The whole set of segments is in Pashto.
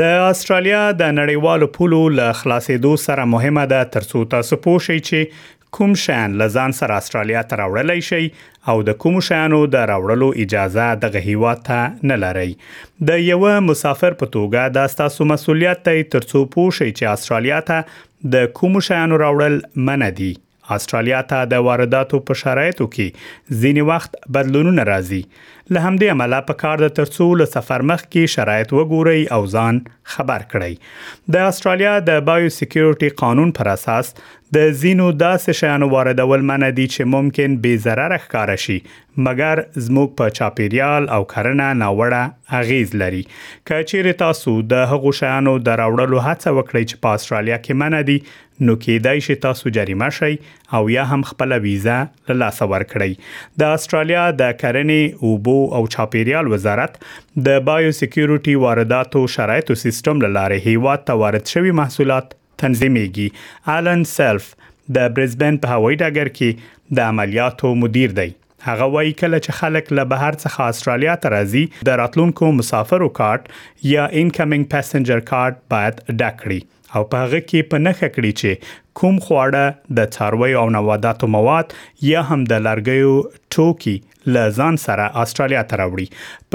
د استرالیا د نړیوالو پولو له خلاصېدو سره مهمه ده ترڅو تاسو پوه شئ چې کوم شیان له ځان سره استرالیا ته راوړلی شئ او د کوم شیانو د راوړلو اجازه دغه هیواد ته نه لرئ د یو مسافر په توګه دا ستاسو مسولیت دی ترڅو پوه شئ چې استرالیا ته د کوم شیانو راوړل منع دي استرالیا ته د وارداتو په شرایطو کې ځینې وخت بدلونونه راځي له همدې امله په کار ده ترڅو له سفر مخکې شرایط وګورئ او ځان خبر کړئ د استرالیا د بایو سکیورټي قانون پر اساس د ځینو داسې شیانو واردول منع دي چې ممکن بې ضرره ښکاره شي مګر زموږ په چاپیریال او کرنه ناوړه اغیز لري که چیرې تاسو د هغو شیانو د راوړلو هڅه وکړئ چې په استرالیا کې منع دي نو کیدای شي تاسو جریمه شئ او یا هم خپله ویزه له لاسه ورکړئ. د اسټرالیا د کرنې، اوبو او چاپیریال وزارت د بایو سیکیورټي وارداتو شرایطو سیستم له لارې هیواد ته وارد شوي محصولات تنظیمیږي. الن سیلف د بریسبین په هوایي ډګر کې د عملیاتو مدیر دی. هغه وایي کله چې خلک له بهر څخه استرالیا ته راځي د راتلونکو مسافرو کارت یا انکمینګ پسنجر کارت باید ډک کړي او په هغه کې په نښه کړي چې کوم خواړه د څارویو او نواداتو مواد یا هم د لرګیو ټوکي له ځان سره استرالیا ته راوړي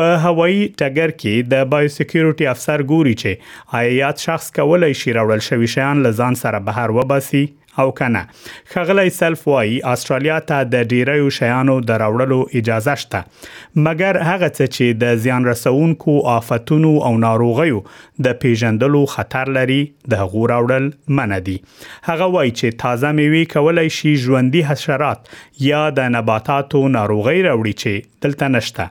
په هوایی ټګر کې د بایوسکیورټي افسر ګوري چې آیا یاد شخص کولای شي راوړل شوی شیان له ځان سره بهر وباسي او که نه ښاغلی سلف وایي استرالیا ته د ډیریو شیانو د راوړلو اجازه شته مګر هغه څه چې د زیان رسونکو آفتونو او ناروغیو د پیژندلو خطر لري د هغو راوړل منع دي هغه وایي چې تازه میوې کولای شي ژوندي حشرات یا د نباتاتو ناروغۍ راوړي چې دلته نشته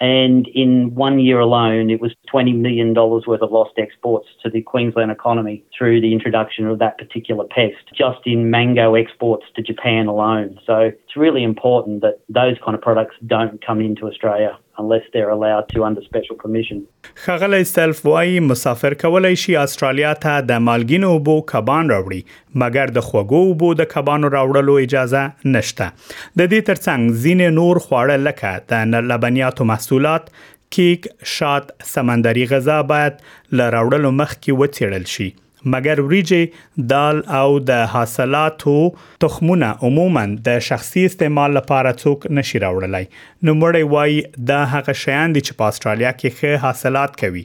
and in one year alone, it was $20 million worth of lost exports to the Queensland economy through the introduction of that particular pest, just in mango exports to Japan alone. So it's really important that those kind of products don't come into Australia unless they're allowed to under special permission. خغلی سلف وای مسافر کولای شي استرالیا ته د مالګینو بو کبان راوړي مګر د خوږو اوبو د کبانو راوړلو اجازه نشته د دې ترڅنګ ځینې نور خواړه لکه د لبنیاتو محصولات کیک شات سمندري غذا باید له راوړلو مخکې وڅېړل شي مګر وریجې دال او د حاصلاتو تخمونه عموما د شخصي استعمال لپاره څوک نشي راوړلای نو مړی وای دا هغه شیان دي چې په استرالیا کې ښه حاصلات کوي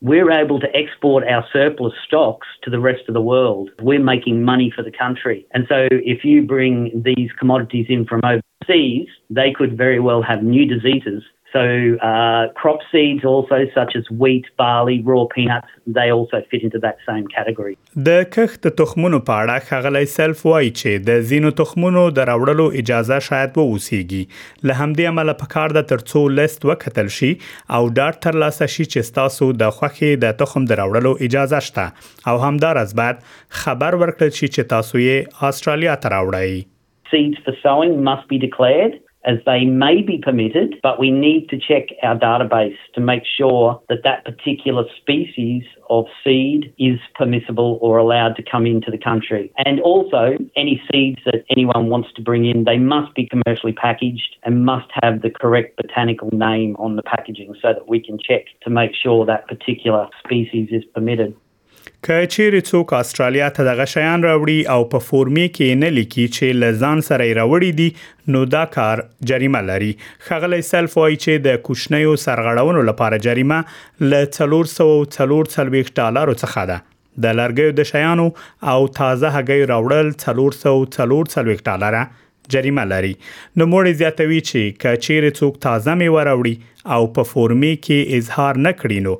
we're able to export our surplus stocks to the rest of the world. We're making money for the country. And so if you bring these commodities in from overseas, they could very well have new diseases So uh, crop seeds, also such as wheat, barley, raw peanuts, they also fit into that same category. د کښت د تخمونو په اړه ښاغلی سلف وايي چې د ځینو تخمونو د راوړلو اجازه شاید واوسېږي، له همدې امله پکار ده تر څو لست وکتل شي او ډاډ ترلاسه شي چې ستاسو د خوښې د تخم د راوړلو اجازه شته او همداراز باید خبر ورکړل شي چې تاسو یې استرالیا ته راوړئ. Seeds for sowing must be declared as they may be permitted, but we need to check our database to make sure that that particular species of seed is permissible or allowed to come into the country. And also, any seeds that anyone wants to bring in, they must be commercially packaged and must have the correct botanical name on the packaging so that we can check to make sure that particular species is permitted. که چیرې څوک استرالیا ته دغه شیان راوړي او په فورمې کې نه لیکي چې له ځان سره یې راوړي دي نو دا کار جریمه لري خغلی سلف وایي چې د کوچنیو سرغړونو لپاره جریمه له 344 ډالرو څخه ده د لرګیو د شیانو او تازه هګیو راوړل 344 ډالره جریمه لري نوموړی زیاتوي چې که چیرې څوک تازه میوه راوړي او په فورمې کې اظهار نه کړي نو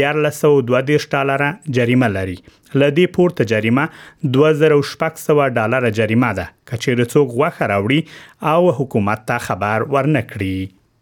1422 ډالره جریمه لري له دې پورته جریمه 2600 ډالره جریمه ده که چیرې څوک غوښه راوړي او حکومت ته خبر ورنکړي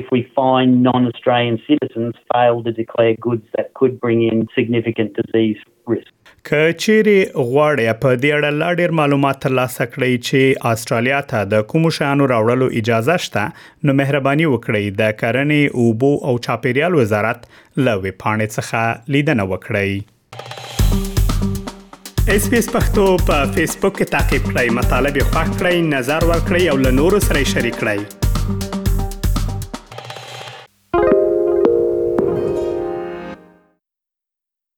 If we find non-Australian citizens fail to declare goods that could bring in significant disease risk. که چیرې غواړی په دې اړه لا ډیر معلومات ترلاسه کړئ چې استرالیا ته د کوم شیانو راوړلو اجازه شته نو مهرباني وکړئ د کرنې، اوبو او چاپیریال وزارت له ویبپاڼې څخه لیدنه وکړئ. اس پی اس پختو په فیسبوک کې تا کې پلی مطلب یو فاک کړئ نظر ور کړئ او له نورو سره شریک کړئ